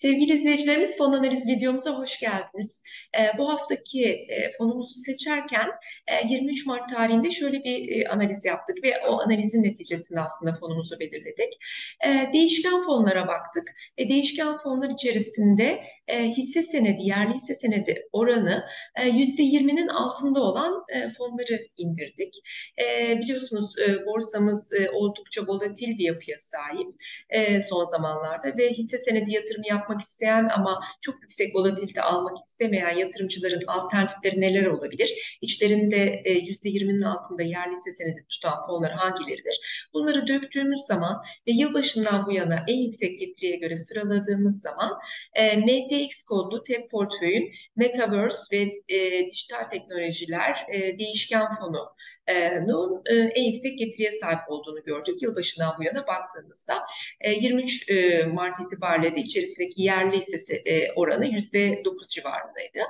Sevgili izleyicilerimiz fon analiz videomuza hoş geldiniz. E, bu haftaki e, fonumuzu seçerken e, 23 Mart tarihinde şöyle bir e, analiz yaptık ve o analizin neticesinde aslında fonumuzu belirledik. E, değişken fonlara baktık ve değişken fonlar içerisinde e, hisse senedi, yerli hisse senedi oranı e, %20'nin altında olan e, fonları indirdik. E, biliyorsunuz e, borsamız e, oldukça volatil bir yapıya sahip e, son zamanlarda ve hisse senedi yatırımı yapmak isteyen ama çok yüksek volatilite almak istemeyen yatırımcıların alternatifleri neler olabilir? İçlerinde e, %20'nin altında yerli hisse senedi tutan fonlar hangileridir? Bunları döktüğümüz zaman ve yılbaşından bu yana en yüksek getiriye göre sıraladığımız zaman e, MTX kodlu TEP portföyün Metaverse ve e, dijital teknolojiler e, değişken fonu nun e, en yüksek getiriye sahip olduğunu gördük. Yılbaşından bu yana baktığımızda 23 e, Mart itibariyle de içerisindeki yerli hissesi e, oranı %9 civarındaydı.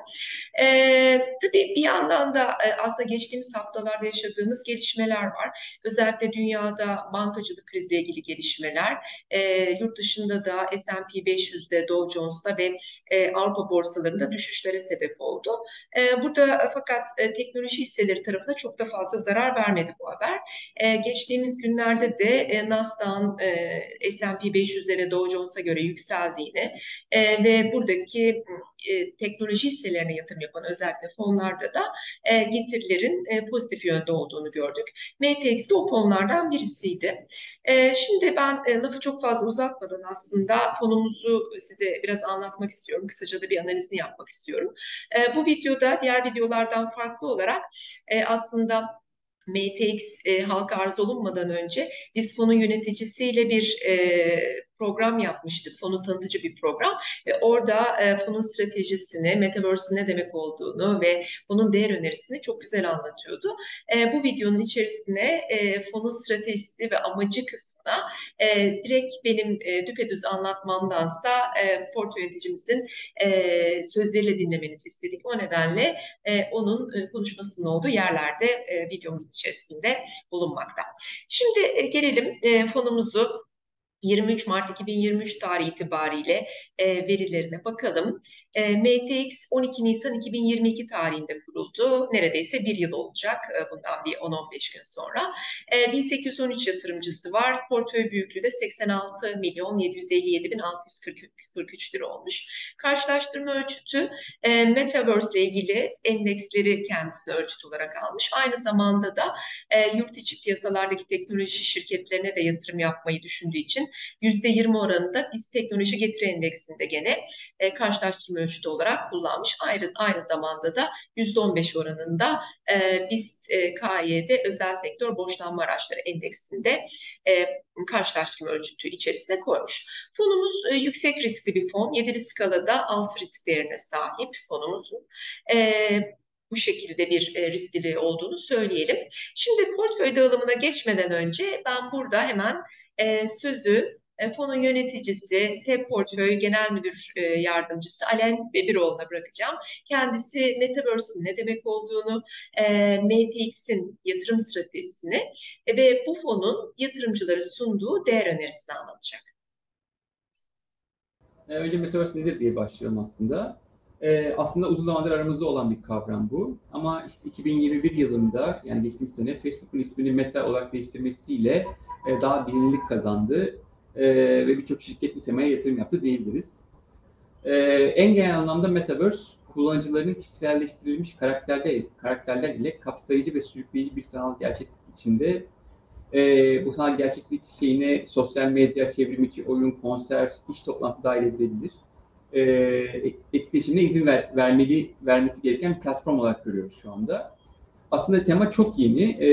Tabii bir yandan da aslında geçtiğimiz haftalarda yaşadığımız gelişmeler var. Özellikle dünyada bankacılık krizle ilgili gelişmeler, yurt dışında da S&P 500'de, Dow Jones'ta ve Avrupa borsalarında düşüşlere sebep oldu. Burada fakat teknoloji hisseleri tarafında çok da fazla zarar vermedi bu haber. E, geçtiğimiz günlerde de e, Nasdaq'ın e, S&P 500'e ve Dow Jones'a göre yükseldiğini e, ve buradaki e, teknoloji hisselerine yatırım yapan özellikle fonlarda da e, getirilerin e, pozitif yönde olduğunu gördük. MTX de o fonlardan birisiydi. E, şimdi ben e, lafı çok fazla uzatmadan aslında fonumuzu size biraz anlatmak istiyorum. Kısaca da bir analizini yapmak istiyorum. E, bu videoda diğer videolardan farklı olarak e, aslında MTX e, halka arz olunmadan önce biz fonun yöneticisiyle bir e, program yapmıştık. Fonun tanıtıcı bir program ve orada e, fonun stratejisini, Metaverse'in ne demek olduğunu ve bunun değer önerisini çok güzel anlatıyordu. E, bu videonun içerisine e, fonun stratejisi ve amacı kısmına e, direkt benim e, düpedüz anlatmamdansa e, portföy yöneticimizin e, sözleriyle dinlemenizi istedik. O nedenle e, onun e, konuşmasının olduğu yerlerde e, videomuz içerisinde bulunmakta. Şimdi e, gelelim e, fonumuzu 23 Mart 2023 tarihi itibariyle e, verilerine bakalım. E, MTX 12 Nisan 2022 tarihinde kuruldu. Neredeyse bir yıl olacak e, bundan bir 10-15 gün sonra. E, 1813 yatırımcısı var. Portföy büyüklüğü de 86 milyon 757 bin 643 lira olmuş. Karşılaştırma ölçütü e, Metaverse ile ilgili endeksleri kendisi ölçüt olarak almış. Aynı zamanda da e, yurt içi piyasalardaki teknoloji şirketlerine de yatırım yapmayı düşündüğü için %20 oranında biz teknoloji getiri endeksinde gene e, karşılaştırma ölçütü olarak kullanmış. Aynı, aynı zamanda da %15 oranında e, BIST e, KY'de özel sektör borçlanma araçları endeksinde e, karşılaştırma ölçütü içerisine koymuş. Fonumuz e, yüksek riskli bir fon. 7'li skalada 6 risk değerine sahip fonumuzun. E, bu şekilde bir e, riskli olduğunu söyleyelim. Şimdi portföy dağılımına geçmeden önce ben burada hemen e, sözü e, fonun yöneticisi, TEP Portföy Genel Müdür e, Yardımcısı Alen Bebiroğlu'na bırakacağım. Kendisi Metaverse'in ne demek olduğunu, e, MTX'in yatırım stratejisini ve bu fonun yatırımcıları sunduğu değer önerisini anlatacak. Önce Metaverse nedir diye başlayalım aslında. Ee, aslında uzun zamandır aramızda olan bir kavram bu. Ama işte 2021 yılında yani geçtiğimiz sene Facebook'un ismini Meta olarak değiştirmesiyle e, daha bilinirlik kazandı e, ve birçok şirket bu temaya yatırım yaptı diyebiliriz. E, en genel anlamda Metaverse, kullanıcıların kişiselleştirilmiş karakterler, karakterler ile kapsayıcı ve sürükleyici bir sanal gerçeklik içinde e, bu sanal gerçeklik şeyine sosyal medya, çevrimiçi oyun, konser, iş toplantısı dahil edilebilir. E, etkileşimine izin ver, vermeli, vermesi gereken platform olarak görüyoruz şu anda aslında tema çok yeni e,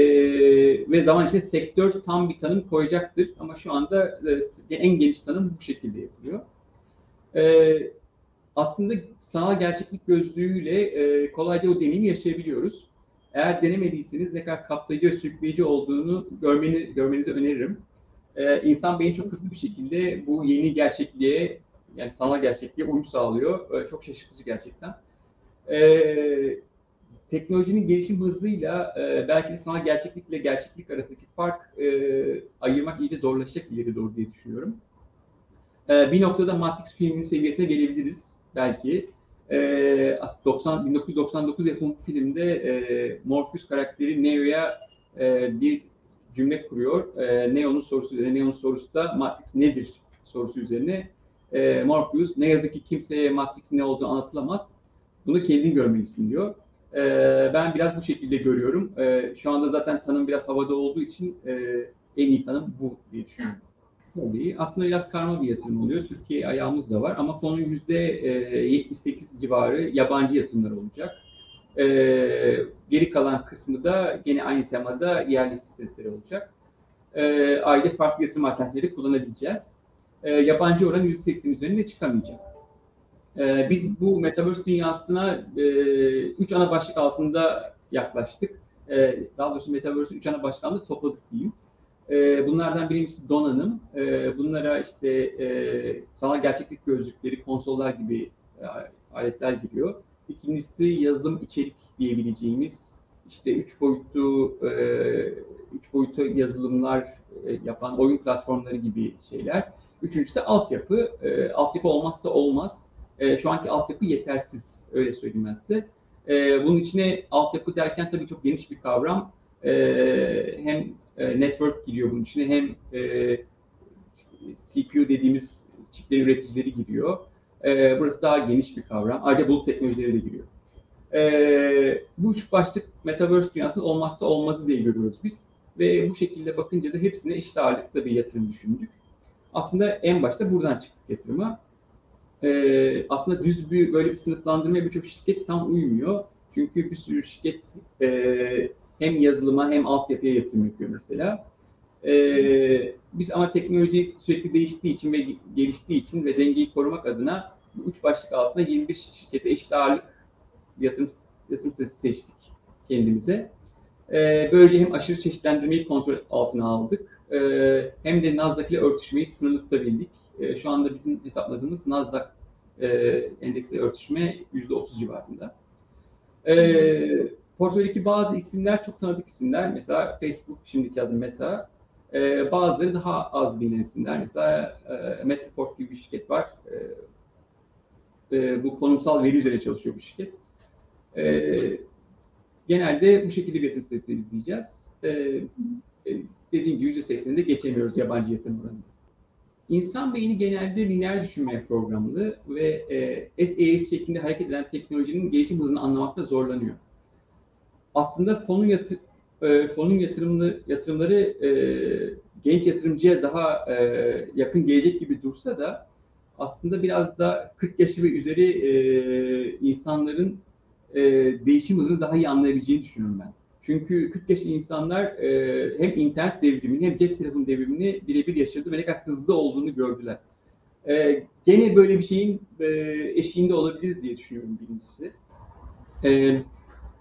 ve zaman içinde sektör tam bir tanım koyacaktır ama şu anda e, en geniş tanım bu şekilde yapılıyor. E, aslında sanal gerçeklik gözlüğüyle e, kolayca o deneyimi yaşayabiliyoruz. Eğer denemediyseniz ne kadar kapsayıcı ve sürükleyici olduğunu görmeni, görmenizi öneririm. E, insan beyin çok hızlı bir şekilde bu yeni gerçekliğe yani sanal gerçekliğe uyum sağlıyor. E, çok şaşırtıcı gerçekten. E, teknolojinin gelişim hızıyla e, belki de sanal gerçeklikle gerçeklik arasındaki fark e, ayırmak iyice zorlaşacak ileri doğru diye düşünüyorum. e, bir noktada Matrix filminin seviyesine gelebiliriz belki. E, 90 1999 yapımı filmde e, Morpheus karakteri Neo'ya e, bir cümle kuruyor. E, Neo'nun sorusu üzerine. Neo'nun sorusu da Matrix nedir sorusu üzerine. E, Morpheus ne yazık ki kimseye Matrix'in ne olduğunu anlatılamaz. Bunu kendin görmelisin diyor. E, ben biraz bu şekilde görüyorum. E, şu anda zaten tanım biraz havada olduğu için e, en iyi tanım bu diye düşünüyorum. Tabii. Aslında biraz karma bir yatırım oluyor. Türkiye ayağımız da var ama fonun %78 civarı yabancı yatırımlar olacak. Ee, geri kalan kısmı da gene aynı temada yerli hissiyatları olacak. Ee, ayrıca farklı yatırım alternatifleri kullanabileceğiz. Ee, yabancı oran %80 üzerinde çıkamayacak. Ee, biz bu Metaverse dünyasına e, üç ana başlık altında yaklaştık. Ee, daha doğrusu Metaverse'ü üç ana başlık altında topladık diyeyim. Ee, bunlardan birincisi donanım. Ee, bunlara işte e, sanal gerçeklik gözlükleri, konsollar gibi e, aletler giriyor. İkincisi yazılım içerik diyebileceğimiz işte üç boyutlu e, üç boyutlu yazılımlar e, yapan oyun platformları gibi şeyler. Üçüncüsü de altyapı. E, altyapı olmazsa olmaz. E, şu anki altyapı yetersiz. Öyle söyleyeyim ben size. E, bunun içine altyapı derken tabii çok geniş bir kavram. E, hem e, network giriyor bunun içine hem e, CPU dediğimiz çiplerin üreticileri giriyor. E, burası daha geniş bir kavram. Ayrıca bulut teknolojileri de giriyor. E, bu üç başlık Metaverse dünyasının olmazsa olmazı diye görüyoruz biz. Ve bu şekilde bakınca da hepsine eşit ağırlıkta bir yatırım düşündük. Aslında en başta buradan çıktık yatırıma. E, aslında düz bir böyle bir sınıflandırmaya birçok şirket tam uymuyor. Çünkü bir sürü şirket e, hem yazılıma hem altyapıya yatırım yapıyor mesela. Ee, biz ama teknoloji sürekli değiştiği için ve geliştiği için ve dengeyi korumak adına bu üç başlık altında 21 şirkete eşit ağırlık yatırım, yatırım seçtik kendimize. Ee, böylece hem aşırı çeşitlendirmeyi kontrol altına aldık ee, hem de Nasdaq ile örtüşmeyi sınırlı tutabildik. Ee, şu anda bizim hesapladığımız Nasdaq e, endeksle örtüşme %30 civarında. Ee, portföydeki bazı isimler çok tanıdık isimler. Mesela Facebook, şimdiki adı Meta. Ee, bazıları daha az bilinen isimler. Mesela e, Metaport gibi bir şirket var. E, e, bu konumsal veri üzerine çalışıyor bu şirket. E, genelde bu şekilde bir yatırım sitesi izleyeceğiz. E, e, dediğim gibi %80'inde geçemiyoruz yabancı yatırım oranında. İnsan beyni genelde lineer düşünmeye programlı ve e, SaaS şeklinde hareket eden teknolojinin gelişim hızını anlamakta zorlanıyor aslında fonun yatır, e, fonun yatırımlı yatırımları e, genç yatırımcıya daha e, yakın gelecek gibi dursa da aslında biraz da 40 yaşı ve üzeri e, insanların e, değişim hızını daha iyi anlayabileceğini düşünüyorum ben. Çünkü 40 yaş insanlar e, hem internet devrimini hem cep telefonu devrimini birebir yaşadı ve ne kadar hızlı olduğunu gördüler. E, gene böyle bir şeyin e, eşiğinde olabiliriz diye düşünüyorum birincisi. E,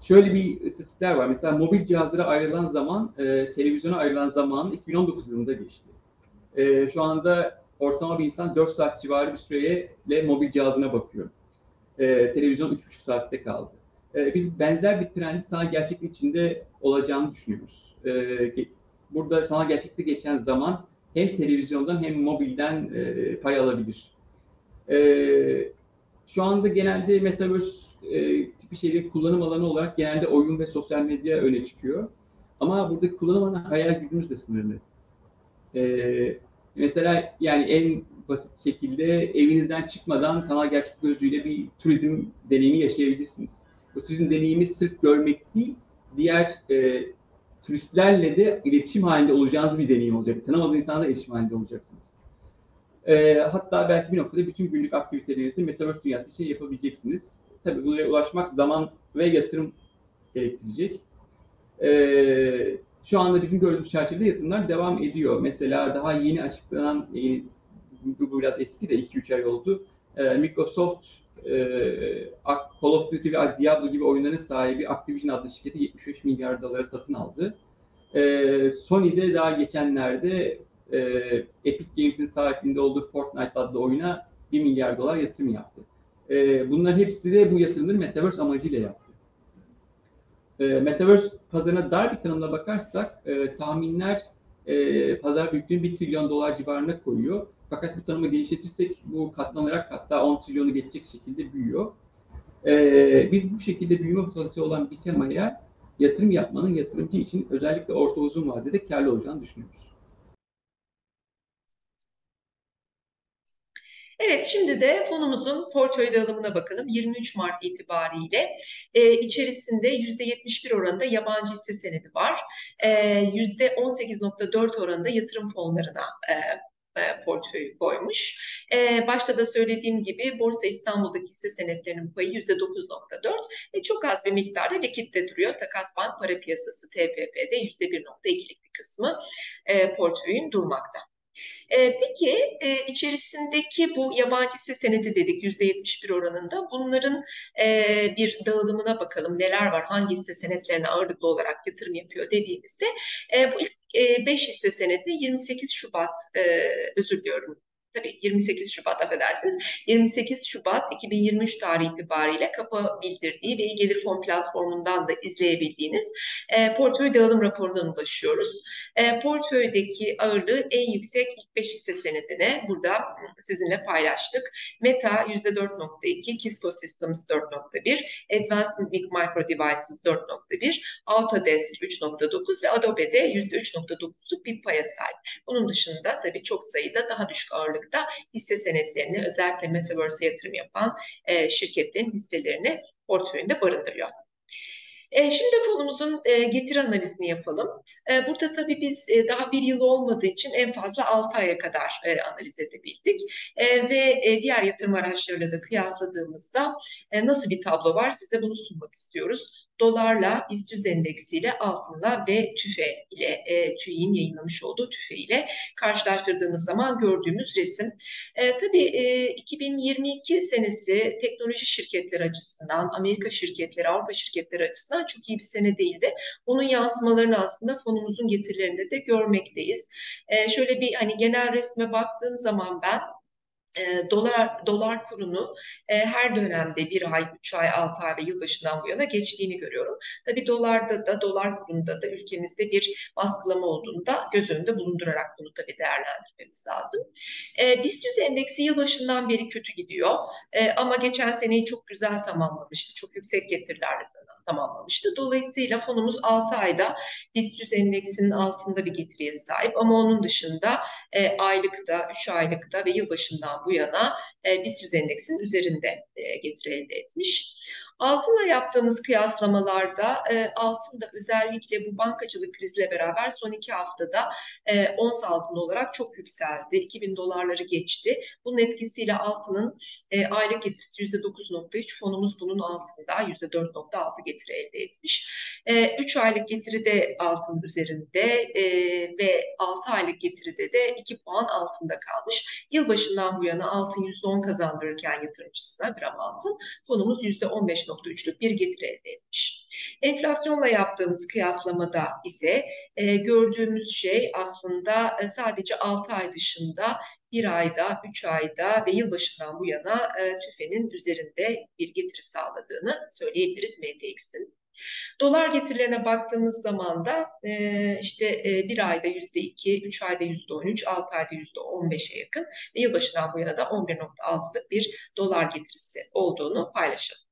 şöyle bir istatistikler var. Mesela mobil cihazlara ayrılan zaman, e, televizyona ayrılan zaman 2019 yılında geçti. E, şu anda ortalama bir insan 4 saat civarı bir süreyle mobil cihazına bakıyor. E, televizyon 3,5 saatte kaldı. E, biz benzer bir trendi sanal gerçeklik içinde olacağını düşünüyoruz. E, burada sanal gerçeklikte geçen zaman hem televizyondan hem mobilden e, pay alabilir. E, şu anda genelde Metaverse e, tipi şeylerin kullanım alanı olarak genelde oyun ve sosyal medya öne çıkıyor. Ama buradaki kullanım alanı hayal gücümüz de sınırlı. Mesela yani en basit şekilde evinizden çıkmadan sanal gerçek gözlüğüyle bir turizm deneyimi yaşayabilirsiniz. Bu turizm deneyimi sırf görmek değil, diğer e, turistlerle de iletişim halinde olacağınız bir deneyim olacak. Tanımadığınız insanlarla iletişim halinde olacaksınız. E, hatta belki bir noktada bütün günlük aktivitelerinizi Metaverse dünyası için yapabileceksiniz. Tabii buraya ulaşmak zaman ve yatırım gerektirecek. Ee, şu anda bizim gördüğümüz çerçevede yatırımlar devam ediyor. Mesela daha yeni açıklanan, yeni, bu biraz eski de 2-3 ay oldu. Ee, Microsoft e, Call of Duty ve Diablo gibi oyunların sahibi Activision adlı şirketi 75 milyar dolara satın aldı. Ee, Sony daha geçenlerde e, Epic Games'in sahipliğinde olduğu Fortnite adlı oyuna 1 milyar dolar yatırım yaptı. E, bunların hepsi de bu yatırımları Metaverse amacıyla yaptı. E, Metaverse pazarına dar bir tanımla bakarsak e, tahminler e, pazar büyüklüğünü 1 trilyon dolar civarına koyuyor. Fakat bu tanımı genişletirsek bu katlanarak hatta 10 trilyonu geçecek şekilde büyüyor. Ee, biz bu şekilde büyüme potansiyeli olan bir temaya yatırım yapmanın yatırımcı için özellikle orta uzun vadede karlı olacağını düşünüyoruz. Evet, şimdi de fonumuzun portföy dağılımına bakalım. 23 Mart itibariyle e, içerisinde %71 oranında yabancı hisse senedi var. E, %18.4 oranında yatırım fonlarına e, portföyü koymuş. E, başta da söylediğim gibi Borsa İstanbul'daki hisse senetlerinin payı %9.4 ve çok az bir miktarda likitte duruyor. Takas Bank Para Piyasası TPP'de %1.2'lik bir kısmı e, portföyün durmakta. E, peki e, içerisindeki bu yabancı hisse senedi dedik %71 oranında. Bunların e, bir dağılımına bakalım. Neler var? Hangi hisse senetlerine ağırlıklı olarak yatırım yapıyor dediğimizde e, bu ilk 5 e, hisse senedi 28 Şubat e, özür diliyorum tabii 28 Şubat affedersiniz 28 Şubat 2023 tarihi itibariyle kapı bildirdiği ve gelir fon platformundan da izleyebildiğiniz e, portföy dağılım raporundan ulaşıyoruz. E, portföydeki ağırlığı en yüksek ilk 5 hisse senedine burada sizinle paylaştık. Meta %4.2, Kisco Systems 4.1, Advanced Micro Devices 4.1, Autodesk 3.9 ve Adobe'de %3.9'luk bir paya sahip. Bunun dışında tabii çok sayıda daha düşük ağırlık da hisse senetlerini özellikle Metaverse'e yatırım yapan e, şirketlerin hisselerini portföyünde barındırıyor. E, şimdi fonumuzun e, getiri analizini yapalım. E, burada tabii biz e, daha bir yıl olmadığı için en fazla 6 aya kadar e, analiz edebildik. E, ve e, diğer yatırım araçlarıyla da kıyasladığımızda e, nasıl bir tablo var size bunu sunmak istiyoruz dolarla, BIST 100 endeksiyle, altınla ve tüfe ile, e, TÜİ'nin yayınlamış olduğu tüfe ile karşılaştırdığımız zaman gördüğümüz resim. E, tabii e, 2022 senesi teknoloji şirketleri açısından, Amerika şirketleri, Avrupa şirketleri açısından çok iyi bir sene değildi. Onun yansımalarını aslında fonumuzun getirilerinde de görmekteyiz. E, şöyle bir hani genel resme baktığım zaman ben e, dolar dolar kurunu e, her dönemde bir ay, üç ay, altı ay ve yılbaşından bu yana geçtiğini görüyorum. Tabii dolarda da dolar kurunda da ülkemizde bir baskılama olduğunu da göz önünde bulundurarak bunu tabii değerlendirmemiz lazım. E, BIST 100 endeksi yılbaşından beri kötü gidiyor e, ama geçen seneyi çok güzel tamamlamıştı. Çok yüksek getirilerle tamamlamıştı. Dolayısıyla fonumuz 6 ayda BIST 100 endeksinin altında bir getiriye sahip ama onun dışında e, aylıkta, 3 aylıkta ve yılbaşından bu yana e, BIST 100 endeksinin üzerinde e, getiri elde etmiş. Altınla yaptığımız kıyaslamalarda e, altın da özellikle bu bankacılık krizle beraber son iki haftada e, ons altın olarak çok yükseldi. 2000 dolarları geçti. Bunun etkisiyle altının e, aylık getirisi %9.3 fonumuz bunun altında %4.6 getiri elde etmiş. E, 3 aylık getiri de altın üzerinde e, ve 6 aylık getiride de 2 puan altında kalmış. Yılbaşından bu yana altın %10 kazandırırken yatırımcısına gram altın fonumuz %15 %5.3'lük bir getiri elde etmiş. Enflasyonla yaptığımız kıyaslamada ise e, gördüğümüz şey aslında e, sadece 6 ay dışında bir ayda, üç ayda ve yılbaşından bu yana e, TÜFE'nin üzerinde bir getiri sağladığını söyleyebiliriz MTX'in. Dolar getirilerine baktığımız zaman da e, işte e, bir ayda yüzde iki, üç ayda yüzde on üç, altı ayda yüzde on beşe yakın ve yılbaşından bu yana da 11.6'lık bir dolar getirisi olduğunu paylaşalım.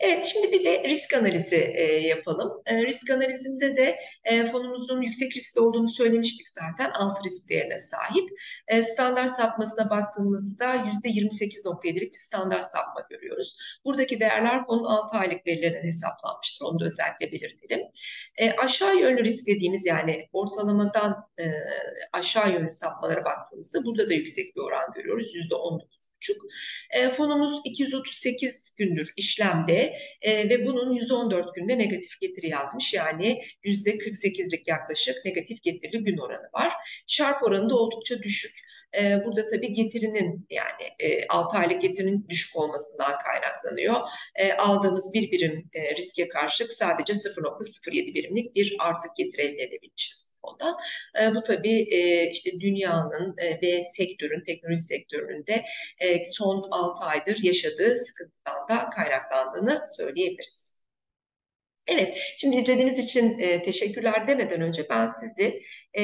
Evet, şimdi bir de risk analizi e, yapalım. E, risk analizinde de e, fonumuzun yüksek riskli olduğunu söylemiştik zaten. Alt risk değerine sahip. E, standart sapmasına baktığımızda %28.7'lik bir standart sapma görüyoruz. Buradaki değerler fonun 6 aylık verilerinden hesaplanmıştır. Onu da özellikle belirtelim. E, aşağı yönlü risk dediğimiz yani ortalamadan e, aşağı yönlü sapmalara baktığımızda burada da yüksek bir oran görüyoruz. %10 E, fonumuz 238 gündür işlemde e, ve bunun 114 günde negatif getiri yazmış. Yani %48'lik yaklaşık negatif getirili gün oranı var. Şarp oranı da oldukça düşük. E, burada tabii getirinin yani e, 6 aylık getirinin düşük olmasından kaynaklanıyor. E, aldığımız bir birim e, riske karşılık sadece 0.07 birimlik bir artık getiri elde edebilmişiz fondan. E, bu tabii e, işte dünyanın e, ve sektörün, teknoloji sektöründe e, son 6 aydır yaşadığı sıkıntıdan da kaynaklandığını söyleyebiliriz. Evet, şimdi izlediğiniz için e, teşekkürler demeden önce ben sizi e,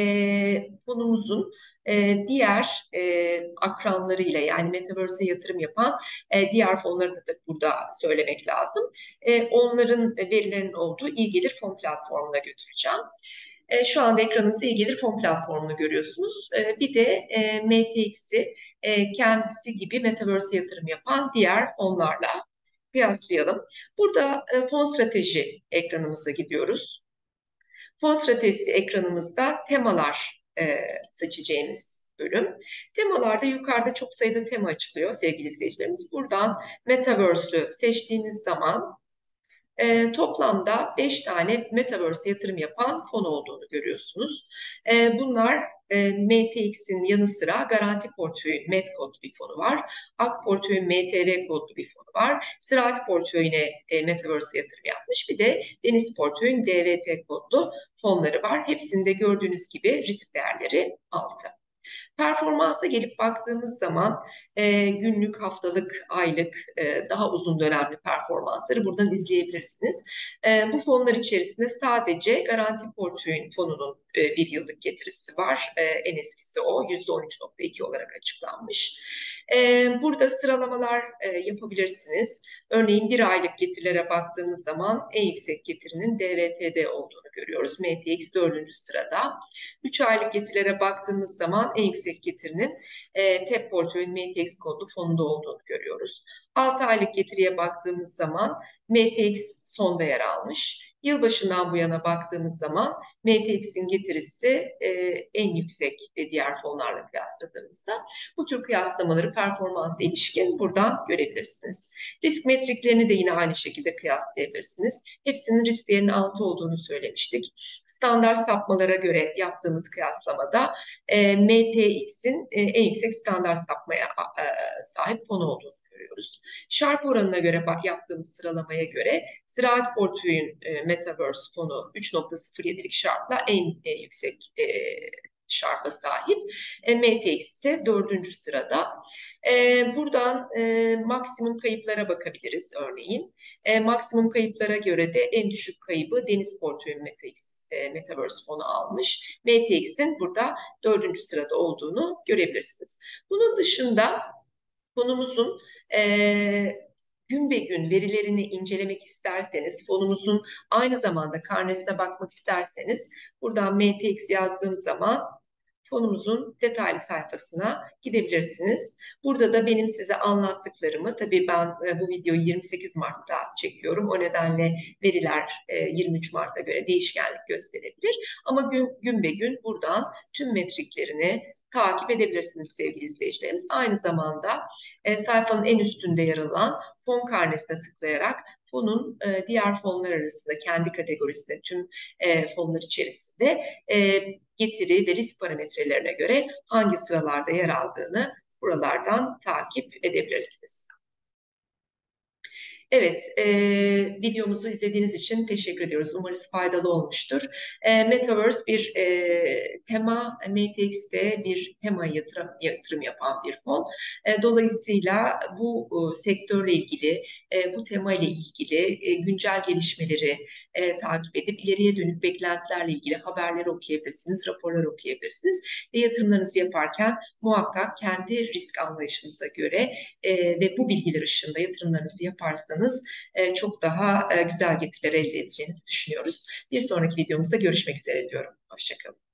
fonumuzun e, diğer e, akranlarıyla yani Metaverse'e yatırım yapan e, diğer fonları da burada söylemek lazım. E, onların verilerinin olduğu iyi gelir fon platformuna götüreceğim. E, şu anda ekranınızda gelir fon platformunu görüyorsunuz. E, bir de e, MTX'i e, kendisi gibi Metaverse'e yatırım yapan diğer fonlarla kıyaslayalım. Burada e, fon strateji ekranımıza gidiyoruz. Fon stratejisi ekranımızda temalar e, seçeceğimiz bölüm. Temalarda yukarıda çok sayıda tema açılıyor sevgili izleyicilerimiz. Buradan Metaverse'ü seçtiğiniz zaman e, toplamda 5 tane Metaverse yatırım yapan fon olduğunu görüyorsunuz. E, bunlar e, MTX'in yanı sıra Garanti Portföy'ün MET kodlu bir fonu var. Ak Portföy'ün MTV kodlu bir fonu var. Sırat Portföy'üne e, Metaverse yatırım yapmış. Bir de Deniz Portföy'ün DVT kodlu fonları var. Hepsinde gördüğünüz gibi risk değerleri altı. Performansa gelip baktığımız zaman e, günlük, haftalık, aylık, e, daha uzun dönemli performansları buradan izleyebilirsiniz. E, bu fonlar içerisinde sadece garanti portföyün fonunun e, bir yıllık getirisi var. E, en eskisi o %13.2 olarak açıklanmış. E, burada sıralamalar e, yapabilirsiniz. Örneğin bir aylık getirilere baktığınız zaman en yüksek getirinin DVT'de olduğunu görüyoruz. MTX dördüncü sırada. Üç aylık getirilere baktığımız zaman en yüksek getirinin e, TEP portföyün MTX kodlu fonunda olduğunu görüyoruz. 6 aylık getiriye baktığımız zaman MTX sonda yer almış. Yılbaşından bu yana baktığımız zaman MTX'in getirisi e, en yüksek e, diğer fonlarla kıyasladığımızda. Bu tür kıyaslamaları performansa ilişkin buradan görebilirsiniz. Risk metriklerini de yine aynı şekilde kıyaslayabilirsiniz. Hepsinin risklerinin altı olduğunu söylemiştik. Standart sapmalara göre yaptığımız kıyaslamada e, MTX'in e, en yüksek standart sapmaya e, sahip fon olduğunu görüyoruz. Şarp oranına göre yaptığımız sıralamaya göre Ziraat Portföy'ün e, Metaverse fonu 3.07'lik şartla en e, yüksek e, şarpa sahip. E, MTX ise dördüncü sırada. E, buradan e, maksimum kayıplara bakabiliriz örneğin. E, maksimum kayıplara göre de en düşük kaybı Deniz Portföy'ün MTX, e, Metaverse fonu almış. MTX'in burada dördüncü sırada olduğunu görebilirsiniz. Bunun dışında konumuzun e, gün be gün verilerini incelemek isterseniz, fonumuzun aynı zamanda karnesine bakmak isterseniz buradan MTX yazdığım zaman fonumuzun detaylı sayfasına gidebilirsiniz. Burada da benim size anlattıklarımı, tabii ben e, bu videoyu 28 Mart'ta çekiyorum. O nedenle veriler 23 e, Mart'a göre değişkenlik gösterebilir. Ama gün, gün be gün buradan tüm metriklerini takip edebilirsiniz sevgili izleyicilerimiz. Aynı zamanda e, sayfanın en üstünde yer alan fon karnesine tıklayarak fonun e, diğer fonlar arasında kendi kategorisinde tüm e, fonlar içerisinde e, getiri ve risk parametrelerine göre hangi sıralarda yer aldığını buralardan takip edebilirsiniz. Evet, e, videomuzu izlediğiniz için teşekkür ediyoruz. Umarız faydalı olmuştur. E, Metaverse bir e, tema, MTX'te bir tema yatırım, yatırım yapan bir fon. E, dolayısıyla bu e, sektörle ilgili, e, bu tema ile ilgili e, güncel gelişmeleri e, takip edip ileriye dönük beklentilerle ilgili haberleri okuyabilirsiniz, raporlar okuyabilirsiniz ve yatırımlarınızı yaparken muhakkak kendi risk anlayışınıza göre e, ve bu bilgiler ışığında yatırımlarınızı yaparsanız e, çok daha e, güzel getiriler elde edeceğinizi düşünüyoruz. Bir sonraki videomuzda görüşmek üzere diyorum. Hoşçakalın.